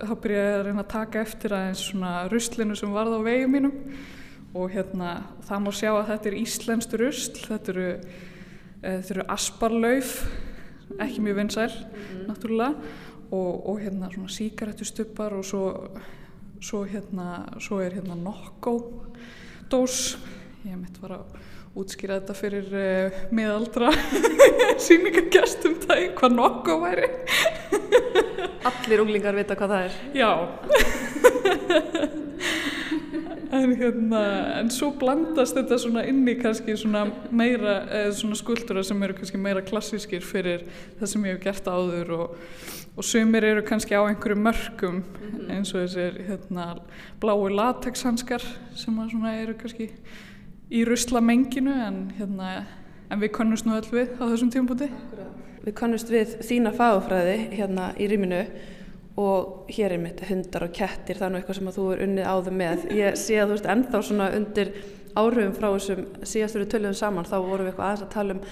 þá byrja ég að reyna að taka eftir aðeins svona ruslinu sem varð á vegið mínum og hérna það má sjá að þetta er íslenskt rusl, þetta eru, e, þetta eru asparlauf, ekki mjög vinsæl, mm -hmm. náttúrulega og, og hérna svona síkaretustubbar og svo, svo hérna svo er hérna nokko dós. Ég mitt var að útskýra þetta fyrir uh, miðaldra síningargestum það hvað nokko væri. Allir unglingar vita hvað það er. Já En, hérna, en svo blandast þetta svona inn í kannski svona meira svona skuldur sem eru kannski meira klassískir fyrir það sem ég hef gert áður og, og sumir eru kannski á einhverju mörgum -hmm. eins og þessir hérna, blái latexhanskar sem eru kannski í ruslamenginu en, hérna, en við kannust nú öll við á þessum tímpúti Við kannust við þína fagafræði hérna í rýminu og hér er mitt hundar og kettir það er nú eitthvað sem þú er unnið áður með. Ég sé að þú veist ennþá svona undir áhrifum frá þessum síðastur við töluðum saman þá vorum við eitthvað aðeins að tala um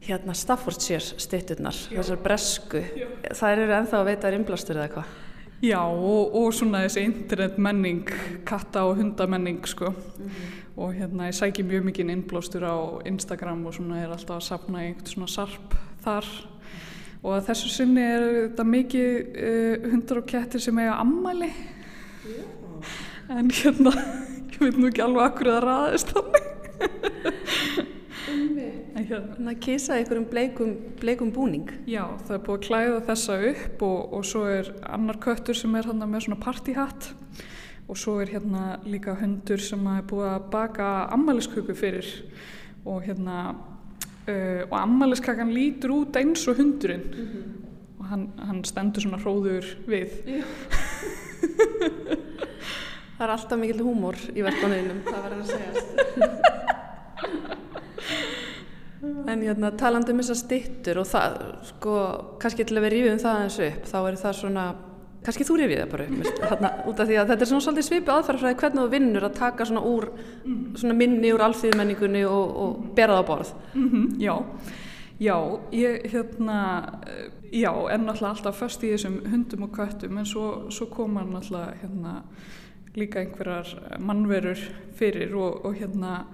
hérna Staffordshire stitturnar þessar bresku, Já. það eru ennþá að veita innblastur eða eitthvað? Já og, og svona þessi internet menning katta og hundamenning sko. Mm -hmm. og hérna ég sækir mjög mikið innblástur á Instagram og svona er alltaf að sapna einhvern svona sarp þar og þessu sinni er þetta mikið uh, hundar og kettir sem eiga ammali yeah. en hérna ég veit nú ekki alveg akkur að ræðist þannig. Þannig að kisa einhverjum bleikum, bleikum búning. Já, það er búið að klæða þessa upp og, og svo er annar köttur sem er hérna með svona partyhatt. Og svo er hérna líka hundur sem er búið að baka ammælisköku fyrir. Og hérna uh, og ammaliðskakan lítur út eins og hundurinn. Mm -hmm. og hann, hann stendur svona hróður við. Það er alltaf mikill húmor í verðbánuðinum það verður að segja En hérna talandu um þessar stittur og það, sko, kannski til að við rífum það eins upp, þá er það svona kannski þú rifið það bara upp þarna, út af því að þetta er svona svolítið svipu aðferðafræði hvernig þú vinnur að taka svona úr svona minni úr alþýðmenningunni og, og bera það á borð. Mm -hmm, Já, já ég hérna já, er náttúrulega alltaf först í þessum hundum og köttum en svo, svo koma náttúrulega hérna líka einhverjar mannverur fyrir og, og hérna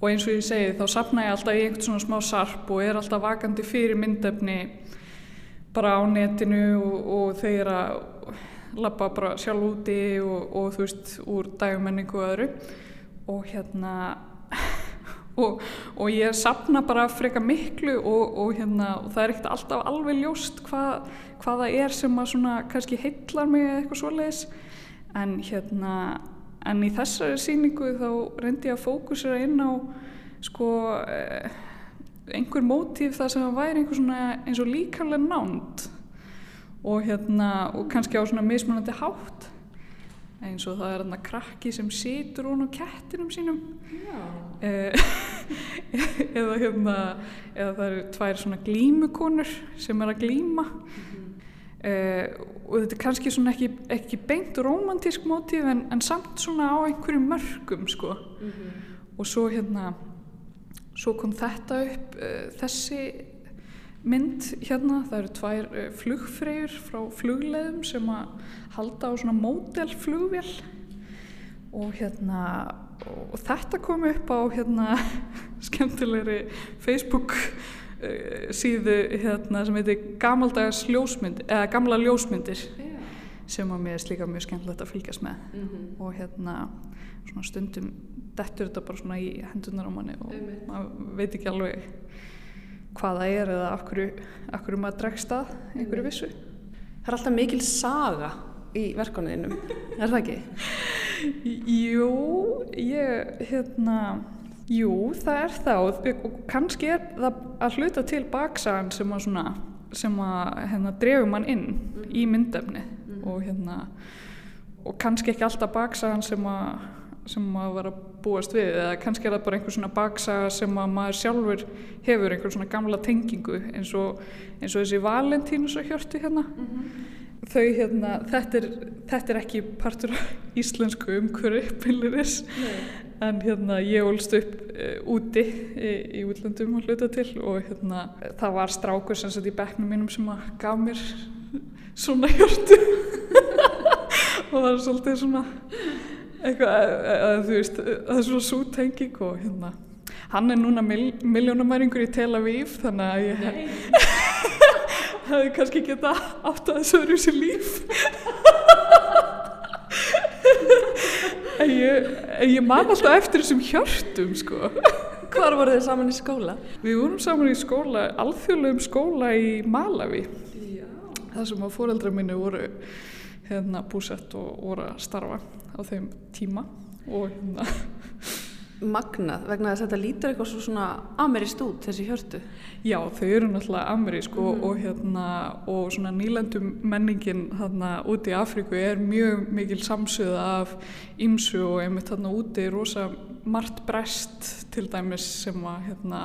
og eins og ég segi þá sapna ég alltaf í einhvern svona smá sarp og er alltaf vakandi fyrir myndefni bara á netinu og, og þeir að lappa bara sjálf úti og, og þú veist úr dagmenningu og öðru. Og hérna og, og ég sapna bara freka miklu og, og hérna og það er ekkert alltaf alveg ljóst hvað, hvað það er sem að svona kannski heitlar mig eða eitthvað svoleiðis. En hérna en í þessari síningu þá reyndi ég að fókusera inn á sko eh, einhver mótíf það sem væri einhver svona eins og líkarlega nánd og hérna og kannski á svona mismunandi hátt. Eins og það er hérna krakki sem situr hún á kettinum sínum. E eða hérna eða það eru tvær svona glímukonur sem er að glíma. Mm -hmm. e og þetta er kannski svona ekki, ekki beint romantísk mótíf en, en samt svona á einhverju mörgum sko. Mm -hmm. og svo hérna svo kom þetta upp e þessi mynd hérna, það eru tvær uh, flugfreyjur frá flugleðum sem að halda á svona módelflugvél og hérna og þetta kom upp á hérna skemmtilegri Facebook uh, síðu hérna sem heitir gamaldags ljósmynd eða gamla ljósmyndir yeah. sem að mér er líka mjög skemmtilegt að fylgjast með mm -hmm. og hérna svona stundum dettur þetta bara svona í hendunar á manni og maður veit ekki alveg hvað það er eða maður dregst að einhverju vissu Það er alltaf mikil saga í verkoniðinum, er það ekki? Jú, ég, hérna, jú, það er það og kannski er það að hluta til baksagan sem að svona, sem að, hérna, drefum mann inn mm. í myndefni mm. og hérna, og kannski ekki alltaf baksagan sem að, sem að vera búast við eða kannski er það bara einhver svona baksaga sem að maður sjálfur hefur einhver svona gamla tengingu eins og, eins og þessi Valentínus og hjörtu hérna. Mm -hmm þau hérna, þetta er, þetta er ekki partur af íslensku umhverju byrjuris en hérna ég ólst upp uh, úti í, í útlandum að hluta til og hérna það var strákur sem sett í bekknum mínum sem að gaf mér svona hjörtu. Og það er svolítið svona eitthvað að, þú veist það er svona sútenging og hérna. Hann er núna mil, miljónamæringur í Tel Aviv þannig að ég hefði kannski geta átt að þessu öðru sér líf. En ég, ég man alltaf eftir þessum hjörtum sko. Hvar voru þið saman í skóla? Við vorum saman í skóla, alþjóðlegum skóla í Malawi Já. það sem að fóreldra minni voru hérna búsett og voru að starfa á þeim tíma og hérna magnað vegna þess að þetta lítur eitthvað svo svona ameríst út þessi hjörtu Já, þau eru náttúrulega amerísk og, mm. og, hérna, og svona nýlandum menningin þarna úti í Afríku er mjög mikil samsöða af ímsu og einmitt þarna úti er rosa margt brest til dæmis sem að hérna,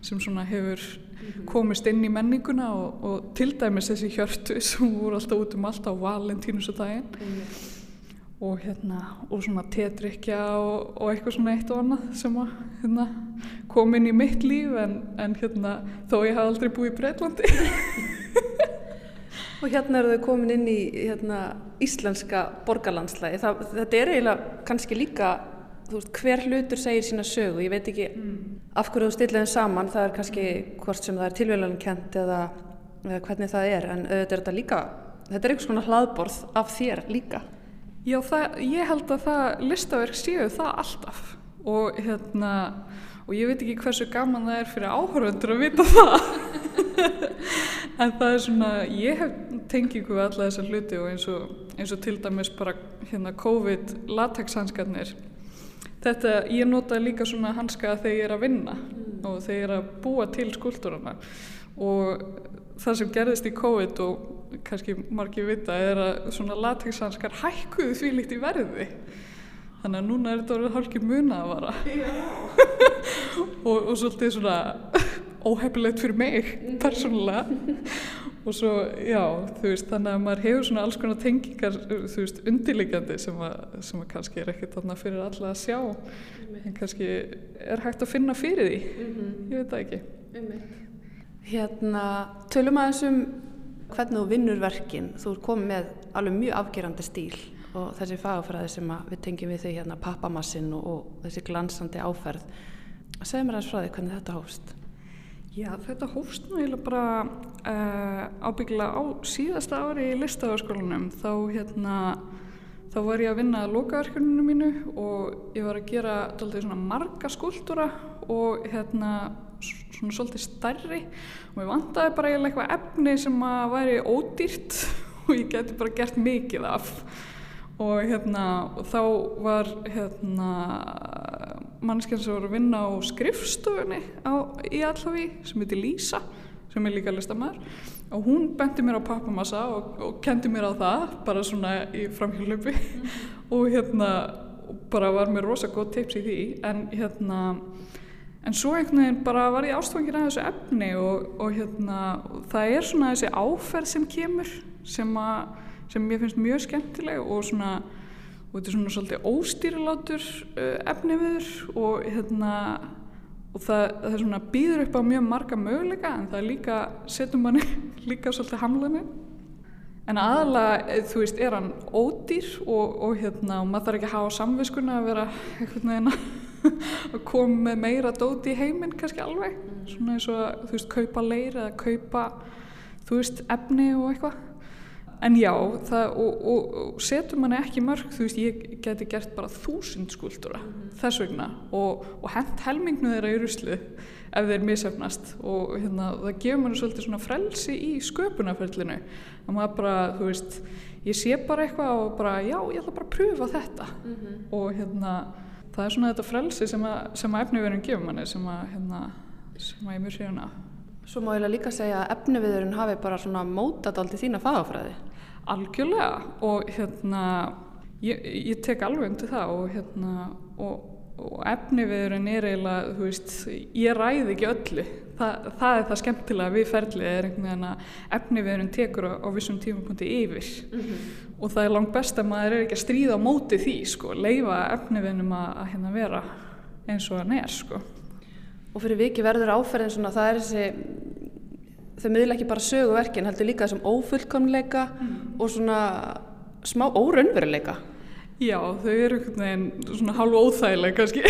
sem svona hefur mm. komist inn í menninguna og, og til dæmis þessi hjörtu sem voru alltaf út um allt á Valentínus og daginn mm og hérna og svona tétrykja og, og eitthvað svona eitt og annað sem að hérna, kom inn í mitt líf en, en hérna þó ég haf aldrei búið í Breitlandi Og hérna eru þau komin inn í hérna, íslenska borgarlandslægi þetta er eiginlega kannski líka veist, hver hlutur segir sína sögu. Ég veit ekki mm. af hverju þú stillið þeim saman. Það er kannski hvort sem það er tilvæglan kent eða, eða hvernig það er. En auðvitað er þetta líka þetta er einhvers konar hlaðborð af þér líka Já, það, ég held að það listaverk séu það alltaf. Og hérna og ég veit ekki hversu gaman það er fyrir áhörvendur að vita það. En það er svona ég hef tengingu við alla þessar hluti og eins og, eins og til dæmis bara hérna COVID latex hanskarnir þetta, ég nota líka svona hanska þegar ég er að vinna mm. og þegar ég er að búa til skúltúrana og það sem gerðist í COVID og kannski margir vita er að svona latexhanskar hækkuðu því líkt í verði. Þannig að núna er þetta orðið hálkið muna að vara og, og svolítið svona óhefilegt fyrir mig persónulega. Og svo já þú veist þannig að maður hefur svona alls konar tengingar þú veist undirleikjandi sem að, sem að kannski er ekkert þarna fyrir alla að sjá. En kannski er hægt að finna fyrir því. Mhm. ég veit það ekki. Hérna tölum aðeins um hvernig þú vinnur verkin, þú er komið með alveg mjög afgerandi stíl og þessi fagafræði sem við tengjum við þau hérna pappamassin og, og þessi glansandi áferð. Segð mér aðeins frá því hvernig þetta hófst. Já, þetta hófst náttúrulega bara uh, ábyggilega á síðasta ári í listafaskólanum þá hérna þá var ég að vinna að lokaverkuninu mínu og ég var að gera marga skúltúra og hérna svona svolítið starri og ég vantaði bara eitthvað efni sem að væri ódýrt og ég geti bara gert mikið af. Og hérna og þá var hérna mannskjörn sem voru að vinna á skrifstofunni á, í Allaví sem heitir Lísa sem er líka listamæður og hún benti mér á pappamassa og, og kendi mér á það bara svona í framhjálpupi mm. og hérna bara var mér rosa góð tips í því. En hérna en svo einhvern veginn bara var ég ástfangin að þessu efni og, og hérna og það er svona þessi áferð sem kemur sem, að, sem ég finnst mjög skemmtileg og svona og þetta er svona svolítið óstýrilátur uh, efni viður og hérna og það, það er svona býður upp á mjög marga möguleika en það líka setur manni líka svolítið hamlaði en aðalega, eh, þú veist, er hann ódýr og, og hérna og maður þarf ekki að hafa samviskuna að vera einhvern veginn að koma með meira dóti í heiminn kannski alveg. Mm. svona eins og þú veist kaupa leir eða kaupa þú veist efni og eitthvað. En já, það, og, og, og setur manni ekki mörg, þú veist, ég geti gert bara þúsund skúltúra þess vegna. Og, og hent helmingnu þeirra í ruslu ef þeir misefnast og hérna, það gefur manni svolítið svona frelsi í sköpunarferlinu. Að maður bara, þú veist, ég sé bara eitthvað og bara, já, ég ætla bara að pröfa þetta. Og hérna, það er svona þetta frelsi sem að, sem að efniverðin gefur manni sem að, hérna, sem að ég mjög sér af. Svo má ég líka segja að efniviðurinn hafi bara svona mótat aldrei þína fagafræði. Algjörlega og hérna ég, ég tek alveg undir það og hérna og, og efniviðurinn er eiginlega, þú veist, ég ræði ekki öllu. Þa, það er það skemmtilega við ferlið er einhvern veginn að efniviðurinn tekur á, á vissum tímapunkti yfir mm -hmm. Og það er langt best að maður er ekki að stríða á móti því, sko, leifa efniviðnum að, að hérna vera eins og hann er, sko. Og fyrir viki verður áferðin svona, það er þessi, þau miðla ekki bara söguverkin, heldur líka þessum ófullkomleika mm. og svona smá óraunveruleika. Já, þau eru einhvern veginn svona hálf óþægileg kannski,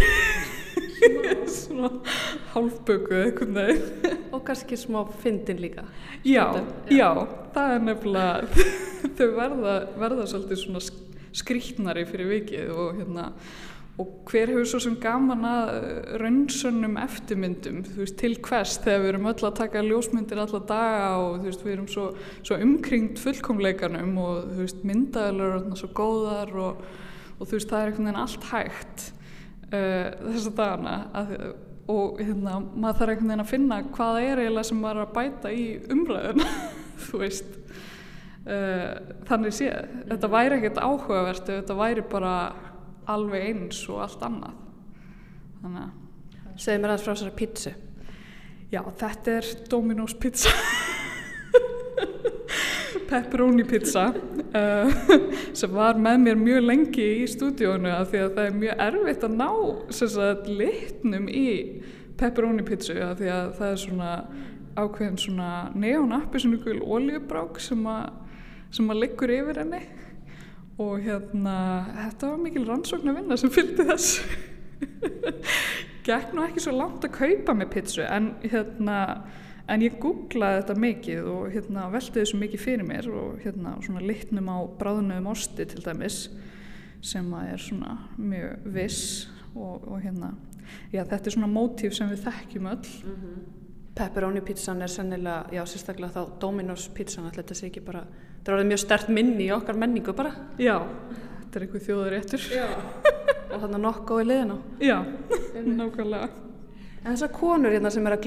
svona hálfbökuð einhvern veginn. Og kannski smá fyndin líka. Já, já, já, það er nefnilega, þau verða, verða svolítið svona skrítnari fyrir vikið og hérna, og hver hefur svo sem gaman að raunsönnum eftirmyndum veist, til hvers? Þegar við erum öll að taka ljósmyndir alla daga og veist, við erum svo, svo umkringt fullkomleikanum og veist, myndaðalur er svo góðar og, og það er einhvern veginn allt hægt uh, þessa dagana. Að, og hérna, maður þarf einhvern veginn að finna hvaða er eiginlega sem maður er að bæta í umræðuna þú veist. Uh, þannig séð, þetta væri ekkert áhugavert þetta væri bara alveg eins og allt annað. Þannig að Segð mér aðeins frá þessari pítsu Já, þetta er Domino's pizza pepperoni pizza uh, sem var með mér mjög lengi í stúdíónu af því að það er mjög erfitt að ná litnum í pepperoni pizzu af því að það er svona ákveðin svona neonappi svona gul oljubrák sem að sem að liggur yfir henni. Og hérna þetta var mikil rannsókn að vinna sem fylgdi þess gekk nú ekki svo langt að kaupa með pizzu en hérna en ég googlaði þetta mikið og hérna velti þessu mikið fyrir mér og hérna svona litnum á bráðunum osti til dæmis sem er svona mjög viss og, og hérna já þetta er svona mótíf sem við þekkjum öll. Mm -hmm. Pepperoni pizzan er sennilega, já sérstaklega þá Domino's pizzan, alltaf þetta sé ekki bara það er alveg mjög stert minni í okkar menningu bara. Já, þetta er eitthvað þjóður réttur og þannig nokkuð í liðina Já, nákvæmlega. En þessar konur hérna sem er að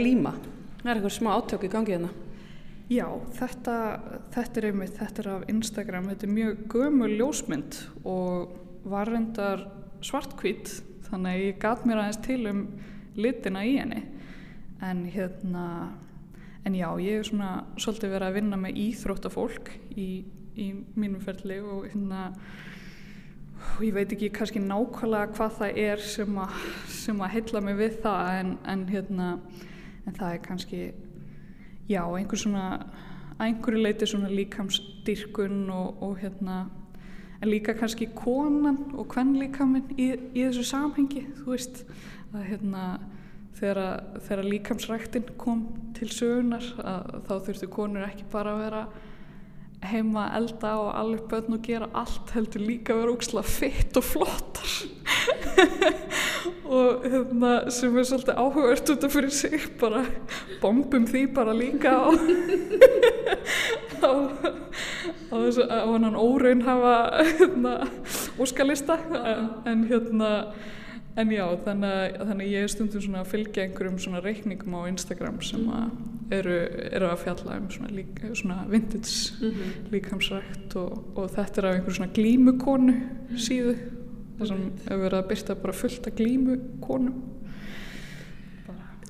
glíma er eitthvað smá átök í gangi hérna? Já, þetta, þetta er einmitt, þetta er af Instagram, þetta er mjög gömul ljósmynd og var reyndar svartkvít þannig að ég gat mér aðeins til um litina í henni. En hérna en já, ég er svona svolítið verið að vinna með íþróttafólk í, í mínum ferli og hérna og ég veit ekki kannski nákvæmlega hvað það er sem að, sem að heilla mig við það en, en hérna en það er kannski já, einhver svona einhverju leiti svona líkamsdyrkun og, og hérna en líka kannski konan og hvern líkaminn í, í þessu samhengi þú veist, að hérna þegar, þegar líkamsræktin kom til sögunar þá þurftu konur ekki bara að vera heima að elda og alveg bönn og gera allt heldur líka að vera óksla fitt og flottar. Og hérna sem er svolítið áhugast út af fyrir sig bara bombum því bara líka á á, á þessu á hann óraun hafa hérna óskalista. En, en hérna En já, þannig, þannig ég er stundum svona að fylgja einhverjum svona reikningum á Instagram sem að eru, eru að fjalla um svona, lík, svona vintage mm -hmm. líkamsrækt og, og þetta er af einhverjum svona glímukonu síðu þar sem hefur verið að byrta bara fullt af glímukonum.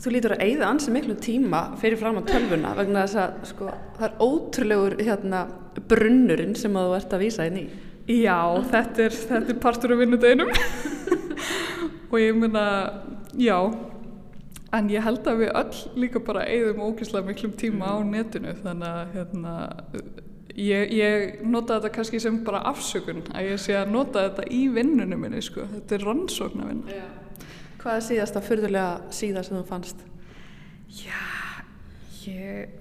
Þú lítur að eigða ansi miklu tíma fyrir fram á tölvuna vegna þess að sko, það er ótrúlegur hérna, brunnurinn sem að þú ert að vísa inn í. Já, þetta er, þetta er partur af vinnudeginum. og ég myna, já. En ég held að við öll líka bara eigðum ógeðslega miklum tíma á netinu. Þannig að hérna, ég, ég nota þetta kannski sem bara afsökun að ég sé að nota þetta í vinnunum minni sko, þetta er rannsókn að vinna já. Hvað er síðast að fyrðulega síða sem þú fannst? Já, ég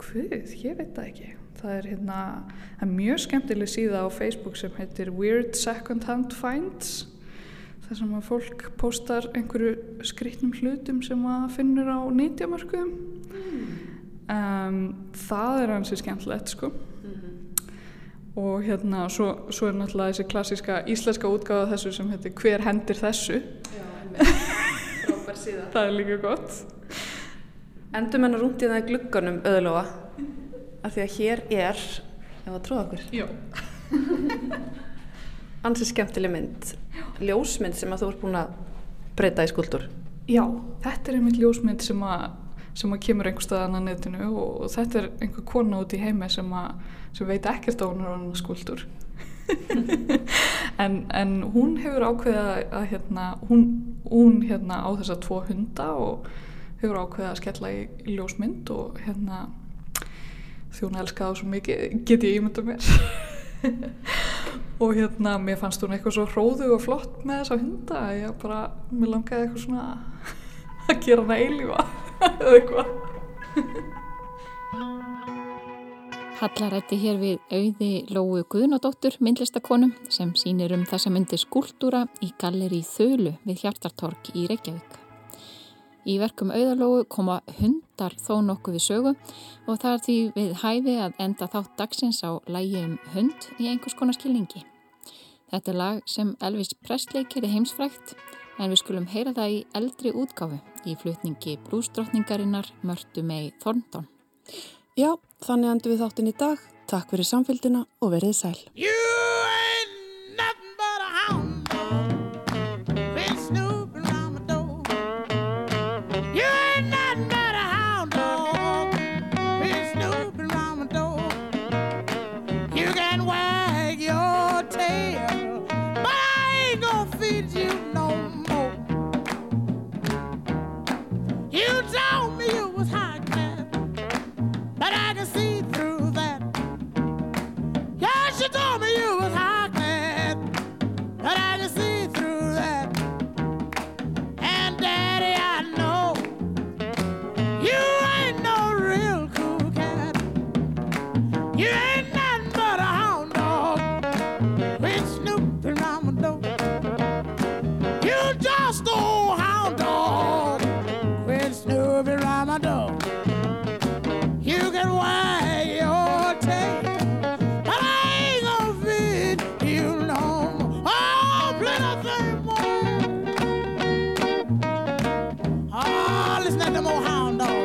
hvað, ég veit það ekki. Það er hérna er mjög skemmtileg síða á Facebook sem heitir Weird Second Hand Finds þar sem að fólk postar einhverju skrítnum hlutum sem að finnur á nýtjamörkum um, það er hansi skemmtilegt sko. Og hérna svo, svo er náttúrulega þessi klassíska íslenska útgáða þessu sem heitir hver hendir þessu? Það er líka gott. Endum hennar rúnt í það glugganum öðulofa af því að hér er ef að tróða okkur? Já. ansi skemmtileg mynd. Ljósmynd sem að þú ert búin að breyta í skuldur Já, þetta er einmitt ljósmynd sem að sem að kemur einhver staðan á netinu og þetta er einhver kona út í heimi sem, að, sem veit ekkert á hún er hann skuldur en, en hún hefur ákveðið að, að hérna, hún, hún hérna á þessa tvo hunda og hefur ákveðið að skella í, í ljósmynd og hérna því hún elskaði svo mikið get ég ímynda mér og hérna mér fannst hún eitthvað svo hróðu og flott með þessa hunda að ég bara, mér langaði eitthvað svona að gera hana eilífa eða eitthvað Hallarætti hér við auði Lóu Guðnadóttur myndlistakonum sem sínir um þessa myndi skúltúra í galleri Þölu við Hjartartorg í Reykjavík. Í verkum auðalógu koma hundar þó nokkuð við sögu og það er því við hæfi að enda þátt dagsins á lægi um hund í einhvers konar skilningi. Þetta er lag sem Elvis Presley kerði heimsfrækt en við skulum heyra það í eldri útgáfu í flutningi blúsdrottningarinnar Mörtu mei Þorndón. Já, þannig endur við þáttin í dag. Takk fyrir samfélgina og verið sæl. not nothing more hound dog.